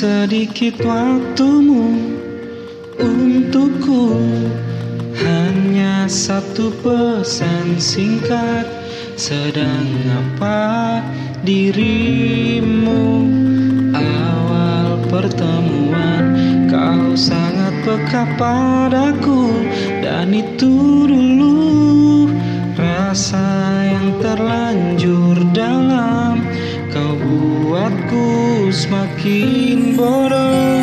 sedikit waktumu untukku. Hanya satu pesan singkat Sedang apa dirimu? Awal pertemuan Kau sangat peka padaku. Dan itu dulu Rasa yang terlanjur dalam Kau buatku semakin bodoh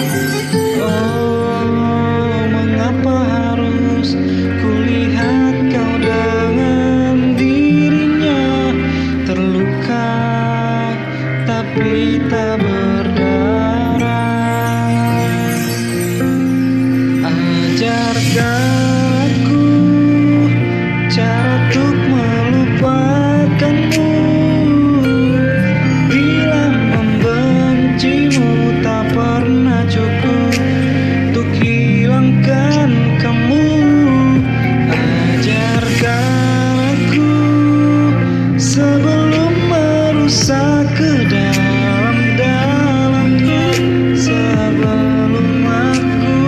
merusak ke dalam-dalamnya Sebelum aku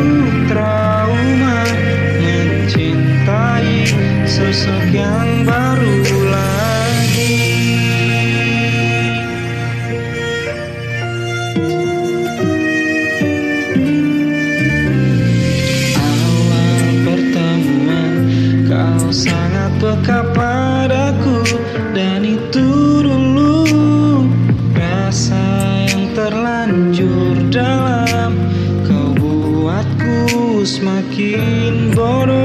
trauma Mencintai sosok yang baru lagi. Awal pertemuan Kau sangat peka padaku Dan itu dalam Kau buatku semakin bodoh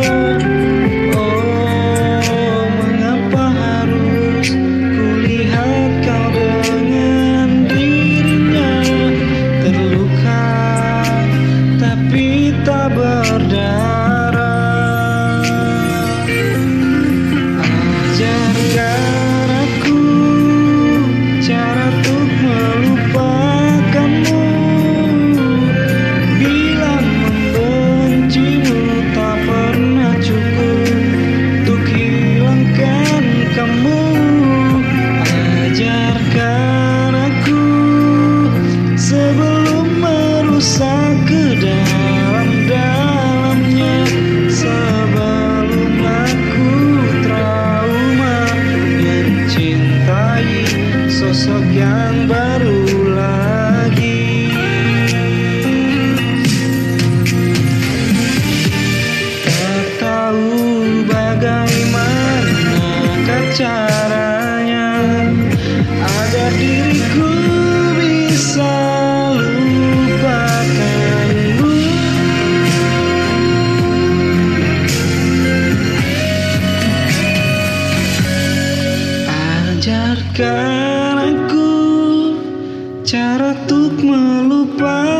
caranya. Agar diriku bisa lupakanmu. Ajarkan aku cara untuk melupakan